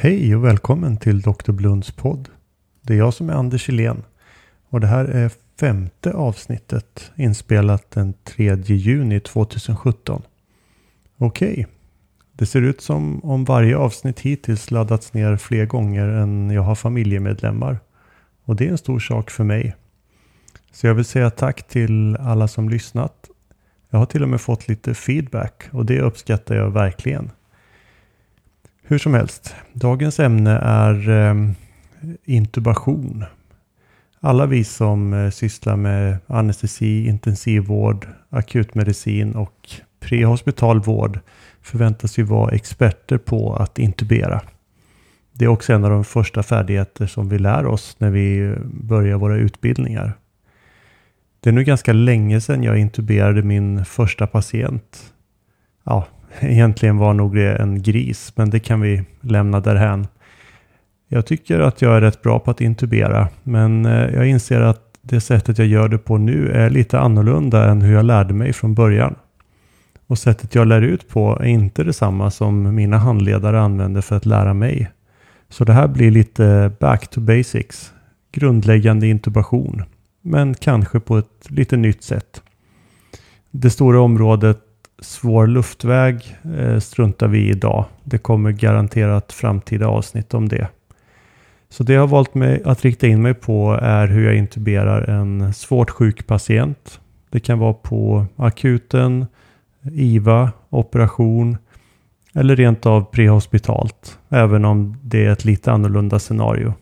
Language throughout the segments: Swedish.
Hej och välkommen till Dr. Blunds podd. Det är jag som är Anders Helén. och det här är femte avsnittet inspelat den 3 juni 2017. Okej, det ser ut som om varje avsnitt hittills laddats ner fler gånger än jag har familjemedlemmar. Och det är en stor sak för mig. Så jag vill säga tack till alla som lyssnat. Jag har till och med fått lite feedback och det uppskattar jag verkligen. Hur som helst, dagens ämne är eh, intubation. Alla vi som eh, sysslar med anestesi, intensivvård, akutmedicin och prehospital vård förväntas ju vara experter på att intubera. Det är också en av de första färdigheter som vi lär oss när vi eh, börjar våra utbildningar. Det är nu ganska länge sedan jag intuberade min första patient. Ja, egentligen var nog det en gris, men det kan vi lämna därhän. Jag tycker att jag är rätt bra på att intubera, men eh, jag inser att det sättet jag gör det på nu är lite annorlunda än hur jag lärde mig från början. Och sättet jag lär ut på är inte detsamma som mina handledare använder för att lära mig. Så det här blir lite back to basics. Grundläggande intubation. Men kanske på ett lite nytt sätt. Det stora området svår luftväg eh, struntar vi i idag. Det kommer garanterat framtida avsnitt om det. Så det jag har valt mig att rikta in mig på är hur jag intuberar en svårt sjuk patient. Det kan vara på akuten, IVA, operation eller rent av prehospitalt, även om det är ett lite annorlunda scenario.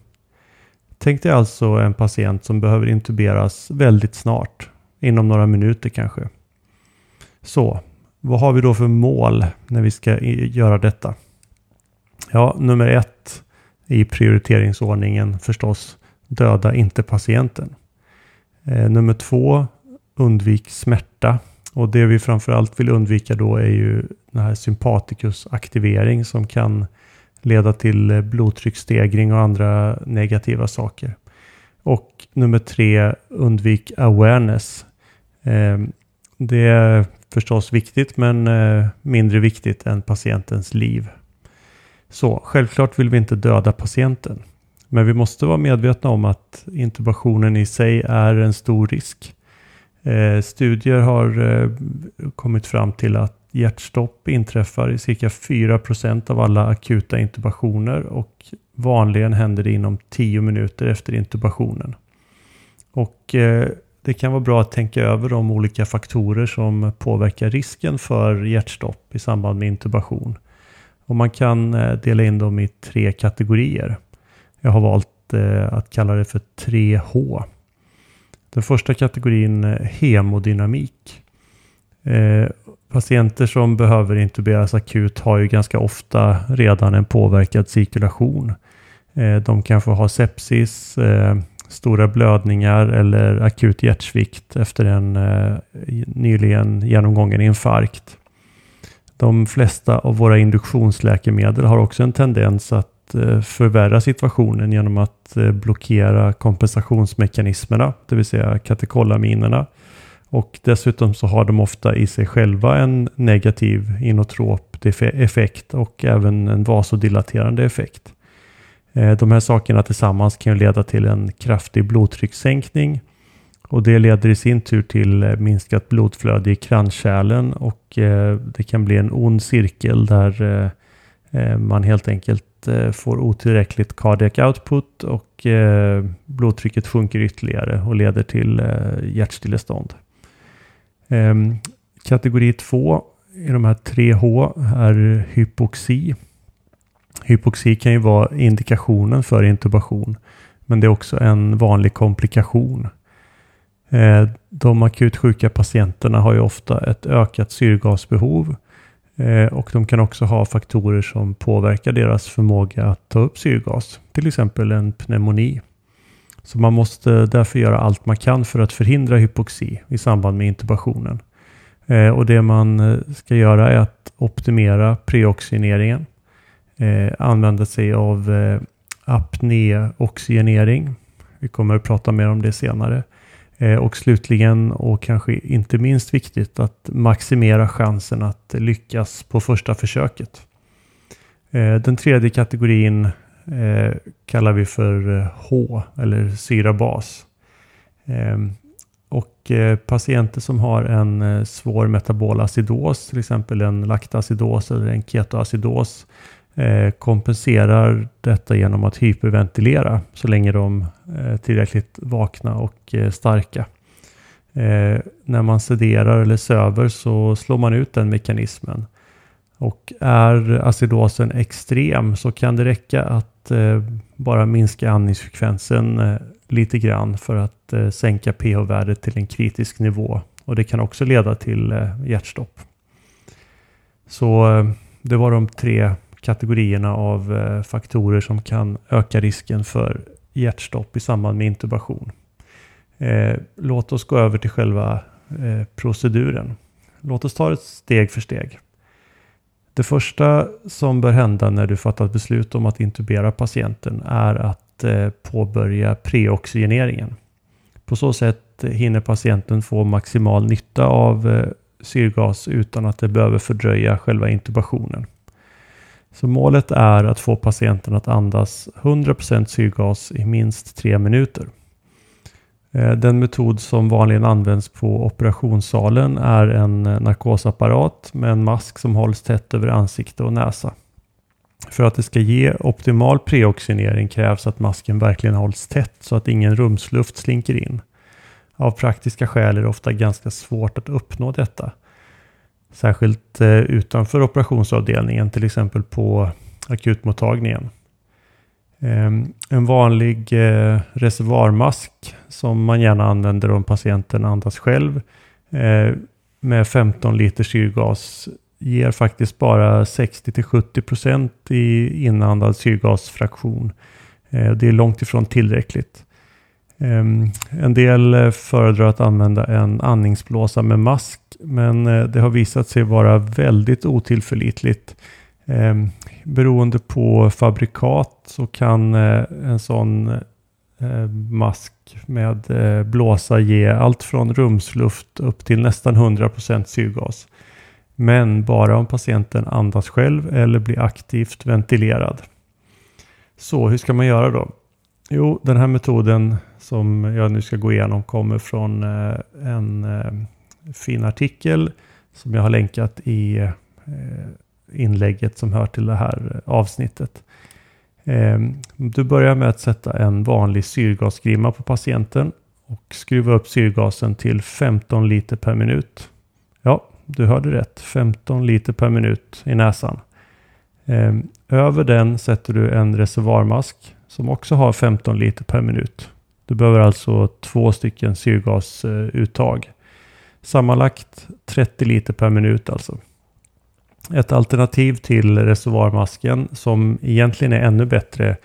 Tänk dig alltså en patient som behöver intuberas väldigt snart, inom några minuter kanske. Så, vad har vi då för mål när vi ska göra detta? Ja, nummer ett i prioriteringsordningen förstås döda inte patienten. Eh, nummer två, undvik smärta. Och det vi framförallt vill undvika då är ju den här sympatikusaktivering som kan leda till eh, blodtrycksstegring och andra negativa saker. Och nummer tre, undvik awareness. Eh, det är förstås viktigt men eh, mindre viktigt än patientens liv. Så självklart vill vi inte döda patienten. Men vi måste vara medvetna om att intubationen i sig är en stor risk. Eh, studier har eh, kommit fram till att hjärtstopp inträffar i cirka 4% av alla akuta intubationer och vanligen händer det inom 10 minuter efter intubationen. Och eh, det kan vara bra att tänka över de olika faktorer som påverkar risken för hjärtstopp i samband med intubation. Och man kan eh, dela in dem i tre kategorier. Jag har valt eh, att kalla det för 3H. Den första kategorin är hemodynamik. Eh, patienter som behöver intuberas akut har ju ganska ofta redan en påverkad cirkulation. De kanske har sepsis, stora blödningar eller akut hjärtsvikt efter en eh, nyligen genomgången infarkt. De flesta av våra induktionsläkemedel har också en tendens att eh, förvärra situationen genom att eh, blockera kompensationsmekanismerna, det vill säga katekolaminerna. Och dessutom så har de ofta i sig själva en negativ inotrop effekt och även en vasodilaterande effekt. Eh, de här sakerna tillsammans kan leda till en kraftig blodtryckssänkning och det leder i sin tur till eh, minskat blodflöde i kranskärlen och eh, det kan bli en ond cirkel där man helt enkelt får otillräckligt cardiac output och blodtrycket sjunker ytterligare och leder till hjärtstillestånd. Ehm, kategori 2 i de här 3H är hypoxi. Hypoxi kan ju vara indikationen för intubation. Men det är också en vanlig komplikation. Eh, de akut sjuka patienterna har ju ofta ett ökat syrgasbehov eh, och de kan också ha faktorer som påverkar deras förmåga att ta upp syrgas, till exempel en pneumoni. Så man måste därför göra allt man kan för att förhindra hypoxi i samband med intubationen. Eh, och det man ska göra är att optimera preoxineringen eh, använda sig av eh, apnéoxygenering. Vi kommer att prata mer om det senare. Eh, och slutligen, och kanske inte minst viktigt, att maximera chansen att lyckas på första försöket. Eh, den tredje kategorin eh, kallar vi för eh, H eller syrabas. Ehm, och patienter som har en svår metabol acidos, till exempel en laktacidos eller en ketoacidos, Eh, kompenserar detta genom att hyperventilera så länge de är tillräckligt vakna och eh, starka. När man sederar eller söver så slår man ut den mekanismen. Och är acidosen extrem så kan det räcka att bara minska andningsfrekvensen lite grann för att sänka pH-värdet till en kritisk nivå. Och det kan också leda till hjärtstopp. Så det var de tre kategorierna av eh, faktorer som kan öka risken för hjärtstopp i samband med intubation. Eh, låt oss gå över till själva eh, proceduren. Låt oss ta det steg för steg. Det första som bör hända när du fattat beslut om att intubera patienten är att påbörja preoxygeneringen. På så sätt hinner patienten få maximal nytta av syrgas utan att det behöver fördröja själva intubationen. Så målet är att få patienten att andas 100% syrgas i minst 3 minuter. Eh, den metod som vanligen används på operationssalen är en eh, narkosapparat med en mask som hålls tätt över ansikte och näsa. För att det ska ge optimal preoxinering krävs att masken verkligen hålls tätt så att ingen rumsluft slinker in. Av praktiska skäl är det ofta ganska svårt att uppnå detta. Särskilt eh, utanför operationsavdelningen, till exempel på akutmottagningen. Ehm, en vanlig eh, reservoarmask som man gärna använder om patienten andas själv eh, med 15 liter syrgas ger faktiskt bara 60-70% i inandad syrgasfraktion. Det är långt ifrån tillräckligt. Ehm, en del eh, föredrar att använda en andningsblåsa med mask men eh, det har visat sig vara väldigt otillförlitligt. Ehm, beroende på fabrikat så kan eh, en sån mask med blåsa ge allt från rumsluft upp till nästan 100% syrgas. Men bara om patienten andas själv eller blir aktivt ventilerad. Så hur ska man göra då? Jo, den här metoden som jag nu ska gå igenom kommer från eh, en eh, fin artikel som jag har länkat i eh, inlägget som hör till det här avsnittet. Ehm, du börjar med att sätta en vanlig syrgasgrimma på patienten och skruva upp syrgasen till 15 liter per minut. Ja, du hörde rätt. 15 liter per minut i näsan. Ehm, över den sätter du en reservoarmask som också har 15 liter per minut. Du behöver alltså två stycken syrgasuttag. Sammanlagt 30 liter per minut alltså. Ett alternativ till reservoarmasken som egentligen är ännu bättre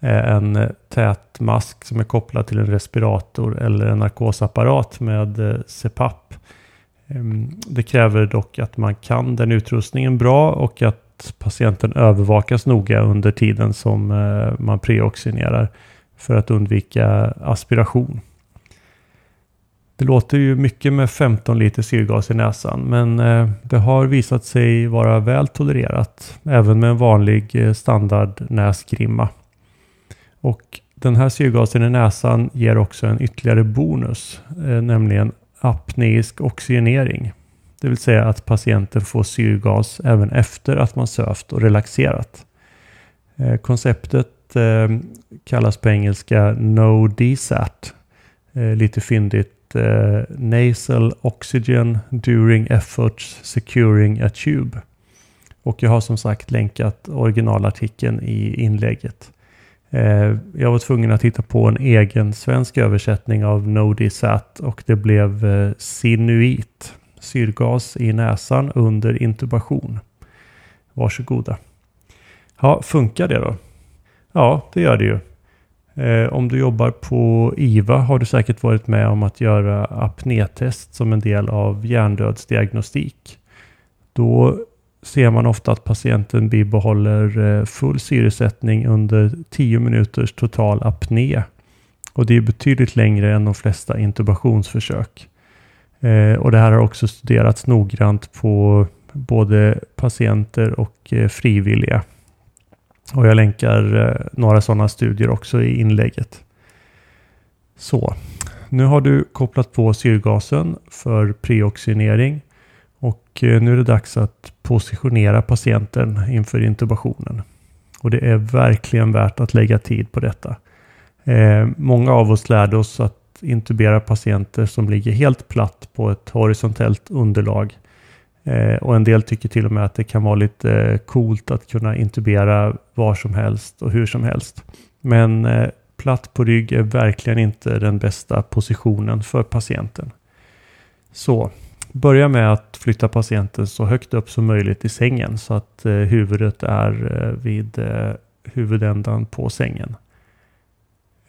är en tät mask som är kopplad till en respirator eller en narkosapparat med eh, CPAP. Ehm, det kräver dock att man kan den utrustningen bra och att patienten övervakas noga under tiden som eh, man preoxinerar för att undvika aspiration. Det låter ju mycket med 15 liter syrgas i näsan men eh, det har visat sig vara väl tolererat även med en vanlig eh, standard näsgrimma. Och den här syrgasen i näsan ger också en ytterligare bonus, nämligen apneisk oxygenering. Det vill säga att patienten får syrgas även efter att man sövt och relaxerat. Eh, konceptet eh, kallas på engelska No DSAT. Eh, lite fyndigt Nasal Oxygen During Efforts Securing a Tube. Och jag har som sagt länkat originalartikeln i inlägget. Jag var tvungen att hitta på en egen svensk översättning av NO-DSAT och det blev Sinuit, syrgas i näsan under intubation. Varsågoda. Ja, funkar det då? Ja, det gör det ju. Eh, om du jobbar på IVA har du säkert varit med om att göra apnetest som en del av hjärndödsdiagnostik. Då ser man ofta att patienten bibehåller eh, full syresättning under 10 minuters total apné. Och det är betydligt längre än de flesta intubationsförsök. Eh, och det här har också studerats noggrant på både patienter och eh, frivilliga. Och jag länkar eh, några sådana studier också i inlägget. Så, nu har du kopplat på syrgasen för preoxinering. och eh, nu är det dags att positionera patienten inför intubationen. Och det är verkligen värt att lägga tid på detta. Eh, många av oss lärde oss att intubera patienter som ligger helt platt på ett horisontellt underlag. Eh, och en del tycker till och med att det kan vara lite eh, coolt att kunna intubera var som helst och hur som helst. Men eh, platt på rygg är verkligen inte den bästa positionen för patienten. Så börja med att flytta patienten så högt upp som möjligt i sängen så att eh, huvudet är eh, vid eh, huvudändan på sängen.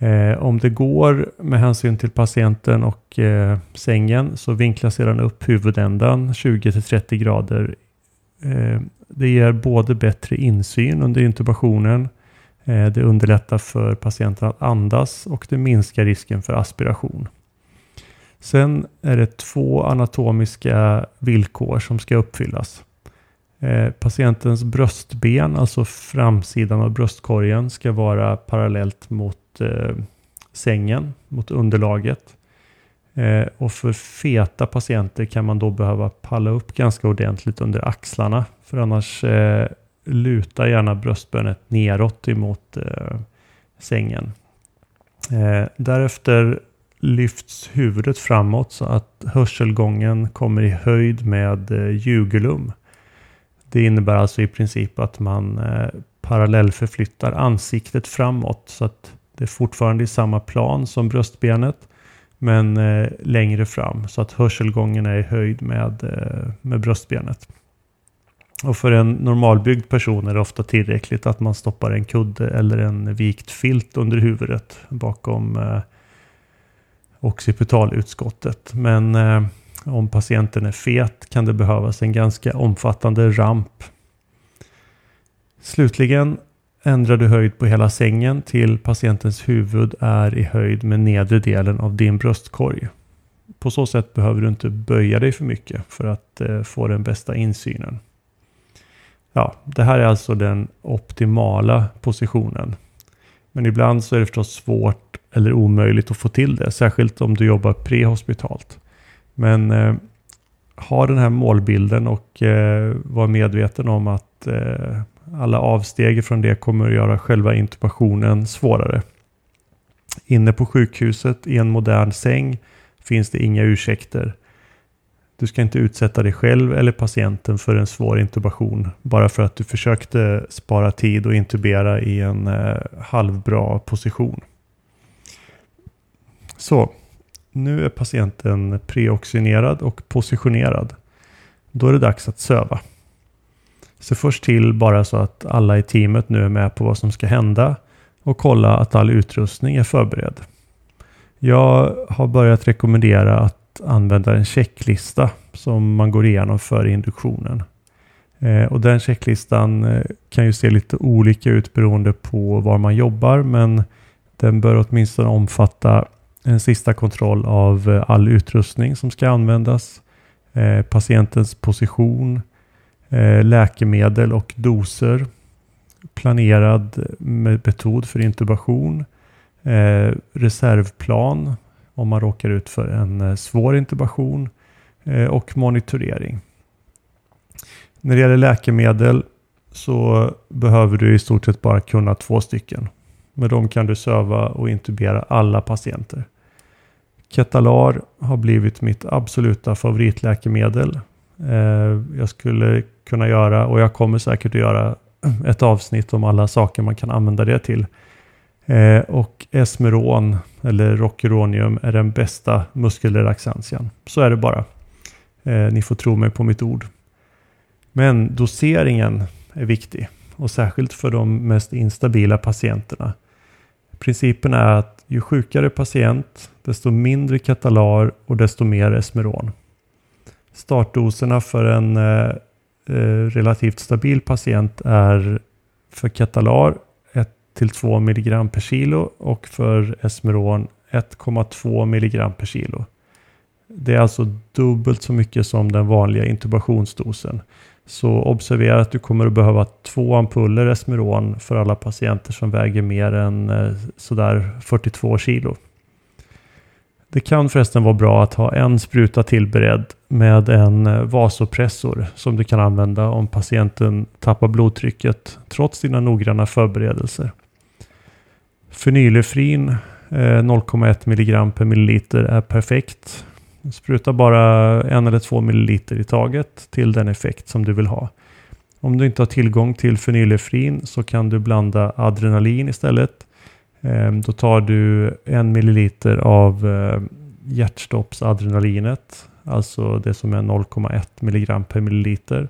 Eh, om det går med hänsyn till patienten och eh, sängen så vinkla sedan upp huvudändan 20-30 grader. Eh, det ger både bättre insyn under intubationen, eh, det underlättar för patienten att andas och det minskar risken för aspiration. Sen är det två anatomiska villkor som ska uppfyllas. Eh, patientens bröstben, alltså framsidan av bröstkorgen, ska vara parallellt mot eh, sängen, mot underlaget. Eh, och för feta patienter kan man då behöva palla upp ganska ordentligt under axlarna. För annars eh, lutar gärna bröstbenet neråt emot eh, sängen. Eh, därefter lyfts huvudet framåt så att hörselgången kommer i höjd med eh, jugulum. Det innebär alltså i princip att man eh, parallellförflyttar ansiktet framåt så att det är fortfarande i samma plan som bröstbenet men eh, längre fram så att hörselgången är i höjd med, eh, med bröstbenet. Och för en normalbyggd person är det ofta tillräckligt att man stoppar en kudde eller en vikt filt under huvudet bakom eh, occipitalutskottet. Men eh, om patienten är fet kan det behövas en ganska omfattande ramp. Slutligen ändrar du höjd på hela sängen till patientens huvud är i höjd med nedre delen av din bröstkorg. På så sätt behöver du inte böja dig för mycket för att eh, få den bästa insynen. Ja, det här är alltså den optimala positionen. Men ibland så är det förstås svårt eller omöjligt att få till det, särskilt om du jobbar prehospitalt. Men eh, ha den här målbilden och eh, var medveten om att eh, alla avsteg från det kommer att göra själva intubationen svårare. Inne på sjukhuset i en modern säng finns det inga ursäkter. Du ska inte utsätta dig själv eller patienten för en svår intubation bara för att du försökte spara tid och intubera i en eh, halvbra position. Så, nu är patienten preoxygenerad och positionerad. Då är det dags att söva. Se först till bara så att alla i teamet nu är med på vad som ska hända och kolla att all utrustning är förberedd. Jag har börjat rekommendera att använda en checklista som man går igenom för induktionen. Eh, och den checklistan eh, kan ju se lite olika ut beroende på var man jobbar men den bör åtminstone omfatta en sista kontroll av eh, all utrustning som ska användas, patientens position, Eh, läkemedel och doser, planerad metod för intubation, eh, reservplan om man råkar ut för en eh, svår intubation och monitorering. När det gäller läkemedel så behöver du i stort sett bara kunna två stycken. Med dem kan du söva och intubera alla patienter. Ketalar har blivit mitt absoluta favoritläkemedel. Eh, jag skulle kunna göra, och jag kommer säkert att göra, ett avsnitt om alla saker man kan använda det till. Eh, och Esmeron, eller Rocuronium, är den bästa muskelrelaxantian. Så är det bara. Eh, ni får tro mig på mitt ord. Men doseringen är viktig och särskilt för de mest instabila patienterna. Principen är att ju sjukare patient, desto mindre katalar och desto mer Esmeron. Startdoserna för en eh, eh, relativt stabil patient är för katalar 1-2 mg per kilo och för Esmeron 1,2 mg per kilo. Det är alltså dubbelt så mycket som den vanliga intubationsdosen. Så observera att du kommer att behöva två ampuller Esmeron för alla patienter som väger mer än eh, sådär 42 kilo. Det kan förresten vara bra att ha en spruta tillberedd med en eh, vasopressor som du kan använda om patienten tappar blodtrycket trots dina noggranna förberedelser. Fenylefrin eh, 0,1 mg per milliliter är perfekt. Spruta bara en eller två milliliter i taget till den effekt som du vill ha. Om du inte har tillgång till fenylefrin så kan du blanda adrenalin istället. Ehm, då tar du en milliliter av eh, hjärtstoppsadrenalinet, alltså det som är 0,1 milligram per milliliter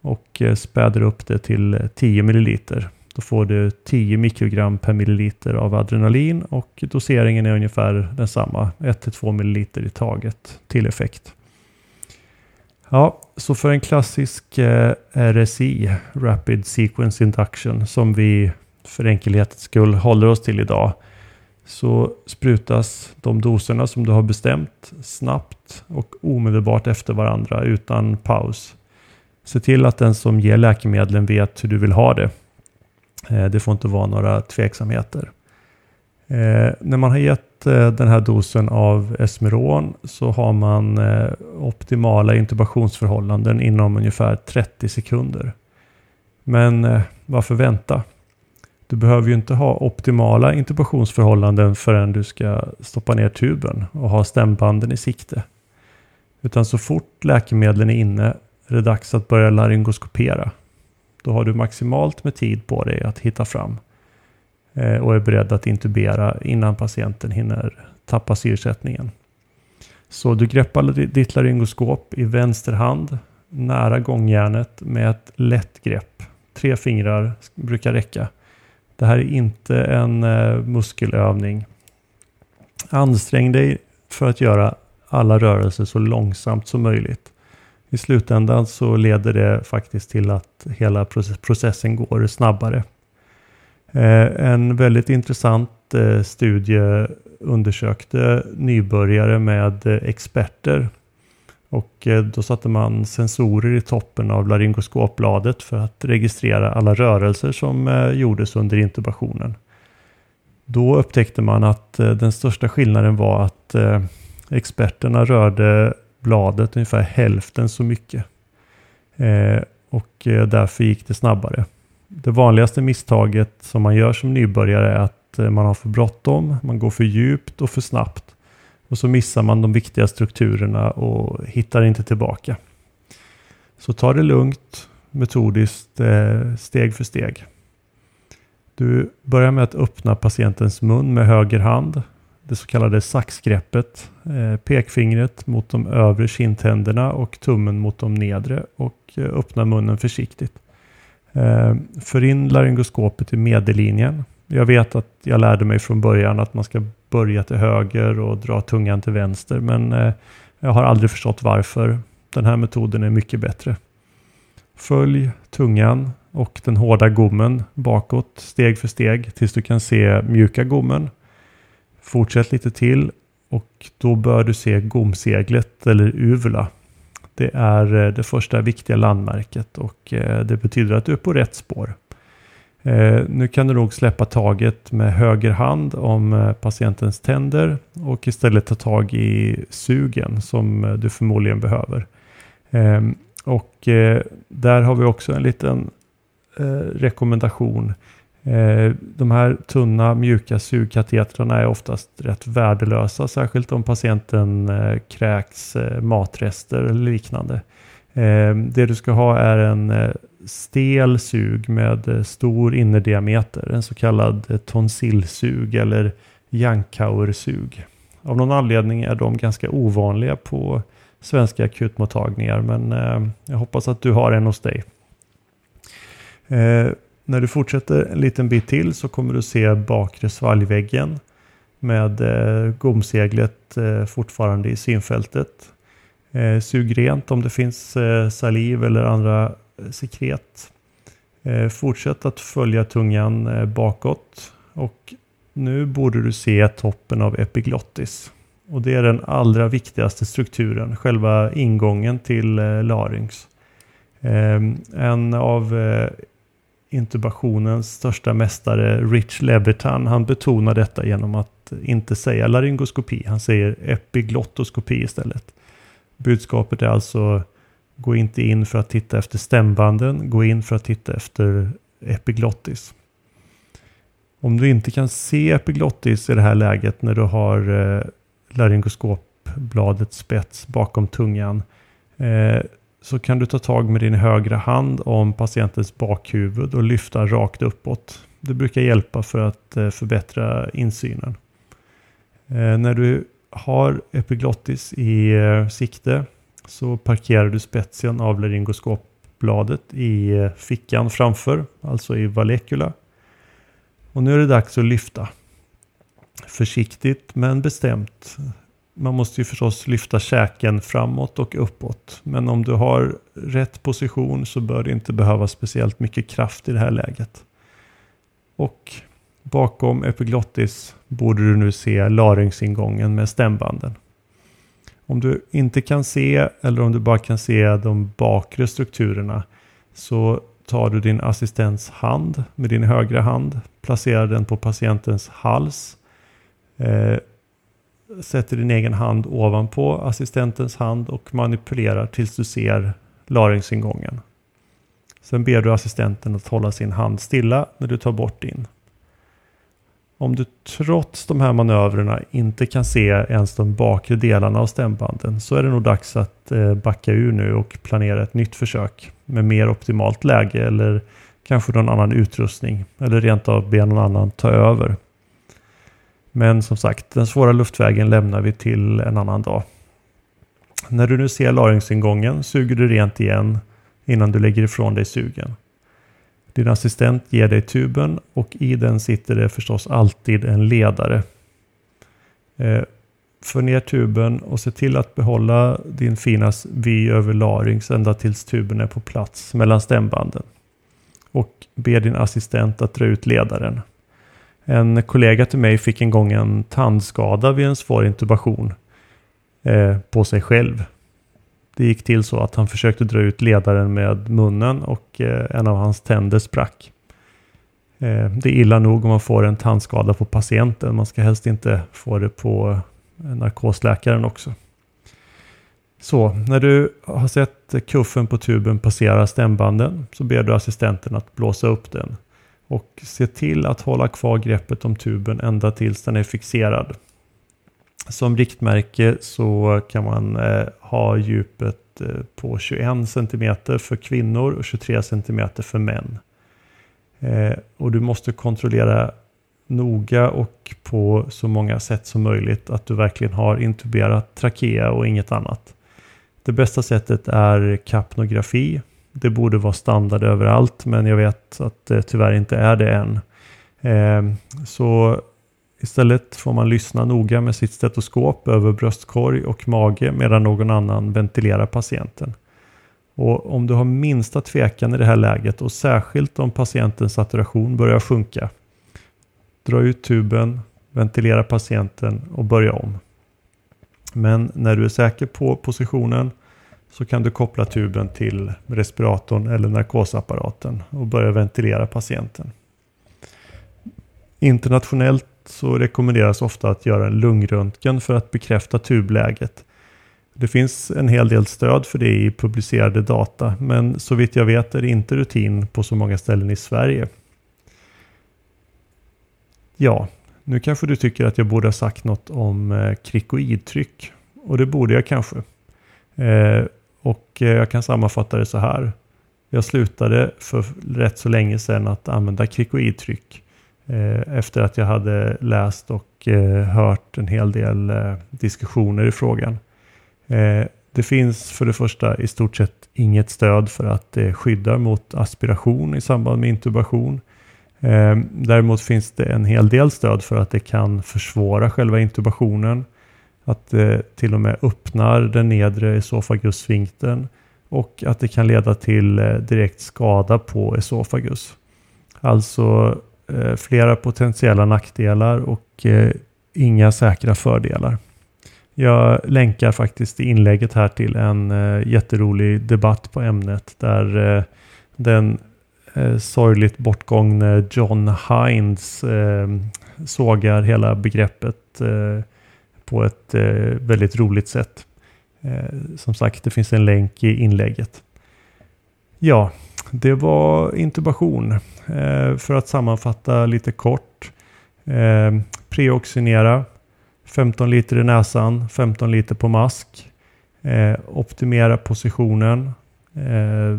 och eh, späder upp det till 10 milliliter. Då får du 10 mikrogram per milliliter av adrenalin och doseringen är ungefär densamma, 1-2 milliliter i taget till effekt. Ja, så för en klassisk eh, RSI, Rapid Sequence Induction, som vi för enkelhetens skull håller oss till idag, så sprutas de doserna som du har bestämt snabbt och omedelbart efter varandra utan paus. Se till att den som ger läkemedlen vet hur du vill ha det. Eh, det får inte vara några tveksamheter. Eh, när man har gett eh, den här dosen av Esmeron så har man optimala intubationsförhållanden inom ungefär 30 sekunder. Men varför vänta? Du behöver ju inte ha optimala intubationsförhållanden förrän du ska stoppa ner tuben och ha stämbanden i sikte. Utan så fort läkemedlen är inne är det dags att börja laryngoskopera. Då har du maximalt med tid på dig att hitta fram eh, och är beredd att intubera innan patienten hinner tappa syresättningen. Så du greppar ditt laryngoskop i vänster hand nära gångjärnet med ett lätt grepp. Tre fingrar brukar räcka. Det här är inte en eh, muskelövning. Ansträng dig för att göra alla rörelser så långsamt som möjligt. I slutändan så leder det faktiskt till att hela processen går snabbare. Eh, en väldigt intressant eh, studie undersökte nybörjare med eh, experter och eh, då satte man sensorer i toppen av laryngoskopbladet för att registrera alla rörelser som eh, gjordes under intubationen. Då upptäckte man att eh, den största skillnaden var att experterna rörde bladet ungefär hälften så mycket. Och därför gick det snabbare. Det vanligaste misstaget som man gör som nybörjare är att man har för bråttom, man går för djupt och för snabbt. Och så missar man de viktiga strukturerna och hittar inte tillbaka. Så ta det lugnt, metodiskt, eh, steg för steg. Du börjar med att öppna patientens mun med höger hand det så kallade saxgreppet. Eh, pekfingret mot de övre kindtänderna och tummen mot de nedre och eh, öppna munnen försiktigt. För in laryngoskopet i medellinjen. Jag vet att jag lärde mig från början att man ska börja till höger och dra tungan till vänster men eh, jag har aldrig förstått varför. Den här metoden är mycket bättre. Följ tungan och den hårda gommen bakåt steg för steg tills du kan se mjuka gommen Fortsätt lite till och då bör du se gomseglet eller uvula. Det är eh, det första viktiga landmärket och eh, det betyder att du är på rätt spår. Eh, nu kan du nog släppa taget med höger hand om eh, patientens tänder och istället ta tag i sugen som eh, du förmodligen behöver. Ehm, och eh, där har vi också en liten rekommendation Eh, de här tunna mjuka sugkatetrarna är oftast rätt värdelösa, särskilt om patienten eh, kräks eh, matrester eller liknande. Ehm, det du ska ha är en eh, stel sug med eh, stor innerdiameter, en så kallad eh, tonsillsug eller Jankauer-sug. Av någon anledning är de ganska ovanliga på svenska akutmottagningar, men jag hoppas att du har en hos dig. Ehm, när du fortsätter en liten bit till så kommer du se bakre svalgväggen med gomseglet fortfarande i synfältet. Eh, sug rent om det finns eh, saliv eller andra eh, sekret. Eh, fortsätt att följa tungan eh, bakåt och nu borde du se toppen av epiglottis. Och det är den allra viktigaste strukturen, själva ingången till eh, larynx. Ehm, en av eh, intubationens största mästare, Rich Levitan, han betonar detta genom att inte säga laryngoskopi. Han säger epiglottoskopi istället. Budskapet är alltså gå inte in för att titta efter stämbanden, gå in för att titta efter epiglottis. Om du inte kan se epiglottis i det här läget när du har eh, laryngoskopbladets spets bakom tungan eh, så kan du ta tag med din högra hand om patientens bakhuvud och lyfta rakt uppåt. Det brukar hjälpa för att eh, förbättra insynen. Eh, när du har epiglottis i eh, sikte så parkerar du spetsen av laryngoskopbladet i eh, fickan framför, alltså i valekula. Och nu är det dags att lyfta. Försiktigt men bestämt. Man måste ju förstås lyfta käken framåt och uppåt. Men om du har rätt position så bör det inte behöva speciellt mycket kraft i det här läget. Och bakom epiglottis borde du nu se laryngsingången med stämbanden. Om du inte kan se eller om du bara kan se de bakre strukturerna så tar du din assistents hand med din högra hand, placerar den på patientens hals, eh, sätter din egen hand ovanpå assistentens hand och manipulerar tills du ser laryngsingången. Sen ber du assistenten att hålla sin hand stilla när du tar bort din. Om du trots de här manövrerna inte kan se ens de bakre delarna av stämbanden så är det nog dags att eh, backa ur nu och planera ett nytt försök med mer optimalt läge eller kanske någon annan utrustning eller rent av be någon annan ta över. Men som sagt, den svåra luftvägen lämnar vi till en annan dag. När du nu ser laringsingången suger du rent igen innan du lägger ifrån dig sugen. Din assistent ger dig tuben och i den sitter det förstås alltid en ledare. Eh, för ner tuben och se till att behålla din fina vy över larynx ända tills tuben är på plats mellan stämbanden. Och be din assistent att dra ut ledaren. En kollega till mig fick en gång en tandskada vid en svår intubation eh, på sig själv. Det gick till så att han försökte dra ut ledaren med munnen och eh, en av hans tänder sprack. Eh, det är illa nog om man får en tandskada på patienten. Man ska helst inte få det på eh, narkosläkaren också. Så, när du har sett kuffen på tuben passera stämbanden så ber du assistenten att blåsa upp den. Och se till att hålla kvar greppet om tuben ända tills den är fixerad. Som riktmärke så kan man eh, ha djupet eh, på 21 cm för kvinnor och 23 cm för män. Eh, och du måste kontrollera noga och på så många sätt som möjligt att du verkligen har intuberat trakea och inget annat. Det bästa sättet är kapnografi. Det borde vara standard överallt men jag vet att det tyvärr inte är det än. Eh, så Istället får man lyssna noga med sitt stetoskop över bröstkorg och mage medan någon annan ventilerar patienten. Och om du har minsta tvekan i det här läget och särskilt om patientens saturation börjar sjunka. Dra ut tuben, ventilera patienten och börja om. Men när du är säker på positionen så kan du koppla tuben till respiratorn eller narkosapparaten och börja ventilera patienten. Internationellt så rekommenderas ofta att göra en lungröntgen för att bekräfta tubläget. Det finns en hel del stöd för det i publicerade data, men så vitt jag vet är det inte rutin på så många ställen i Sverige. Ja, nu kanske du tycker att jag borde ha sagt något om eh, krikoidtryck. Och det borde jag kanske. Eh, och eh, jag kan sammanfatta det så här. Jag slutade för rätt så länge sedan att använda krikoidtryck. Eh, efter att jag hade läst och eh, hört en hel del eh, diskussioner i frågan. Det finns för det första i stort sett inget stöd för att det skyddar mot aspiration i samband med intubation. Däremot finns det en hel del stöd för att det kan försvåra själva intubationen. Att det till och med öppnar den nedre esofagusfinkten och att det kan leda till direkt skada på esofagus. Alltså Eh, flera potentiella nackdelar och eh, inga säkra fördelar. Jag länkar faktiskt i inlägget här till en eh, jätterolig debatt på ämnet där den sorgligt bortgångne John Hines sågar hela begreppet på ett väldigt roligt sätt. som sagt, det finns en länk i inlägget. Ja, det var intubation. Eh, för att sammanfatta lite kort. Eh, preoxinera 15 liter i näsan, 15 liter på mask. Eh, optimera positionen. Eh,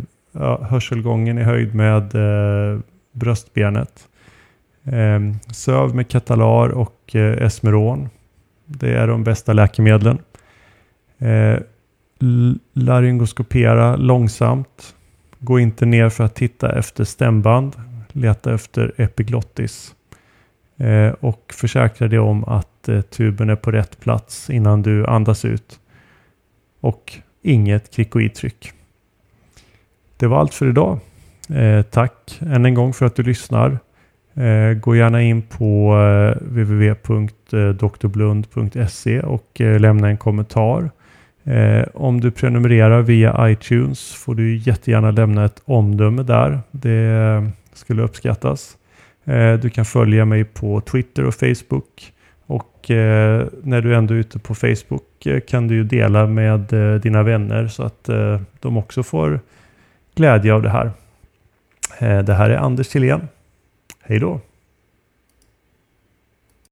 hörselgången i höjd med eh, bröstbenet. Eh, söv med Katalar och eh, Esmeron. Det är de bästa läkemedlen. Eh, laryngoskopera långsamt. Gå inte ner för att titta efter stämband. Leta efter epiglottis. Eh, och försäkra dig om att eh, tuben är på rätt plats innan du andas ut. Och inget krikoidtryck. Det var allt för idag. Eh, tack än en gång för att du lyssnar. Eh, gå gärna in på eh, www.doktorblund.se eh, och lämna en kommentar. Eh, om du prenumererar via iTunes får du jättegärna lämna ett omdöme där. Det skulle uppskattas. Eh, du kan följa mig på Twitter och Facebook. Och eh, när du ändå är ute på Facebook eh, kan du ju dela med eh, dina vänner så att eh, de också får glädje av det här. Det här är Anders Tillén. Hej då!